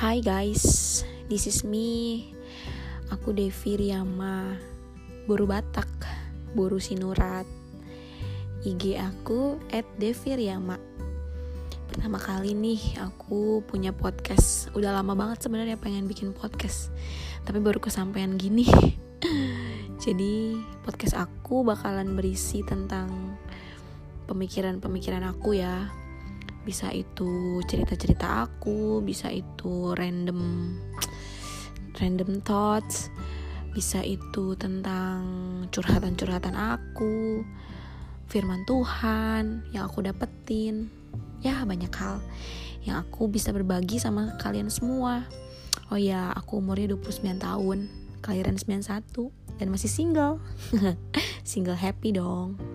Hai guys, this is me. Aku Devi Riyama, buru Batak, buru Sinurat. IG aku @deviriyama. Pertama kali nih aku punya podcast. Udah lama banget sebenarnya pengen bikin podcast, tapi baru kesampaian gini. Jadi podcast aku bakalan berisi tentang pemikiran-pemikiran aku ya bisa itu cerita-cerita aku bisa itu random random thoughts bisa itu tentang curhatan-curhatan aku firman Tuhan yang aku dapetin. Ya banyak hal yang aku bisa berbagi sama kalian semua. Oh ya aku umurnya 29 tahun kelahiran 91 dan masih single. Single happy dong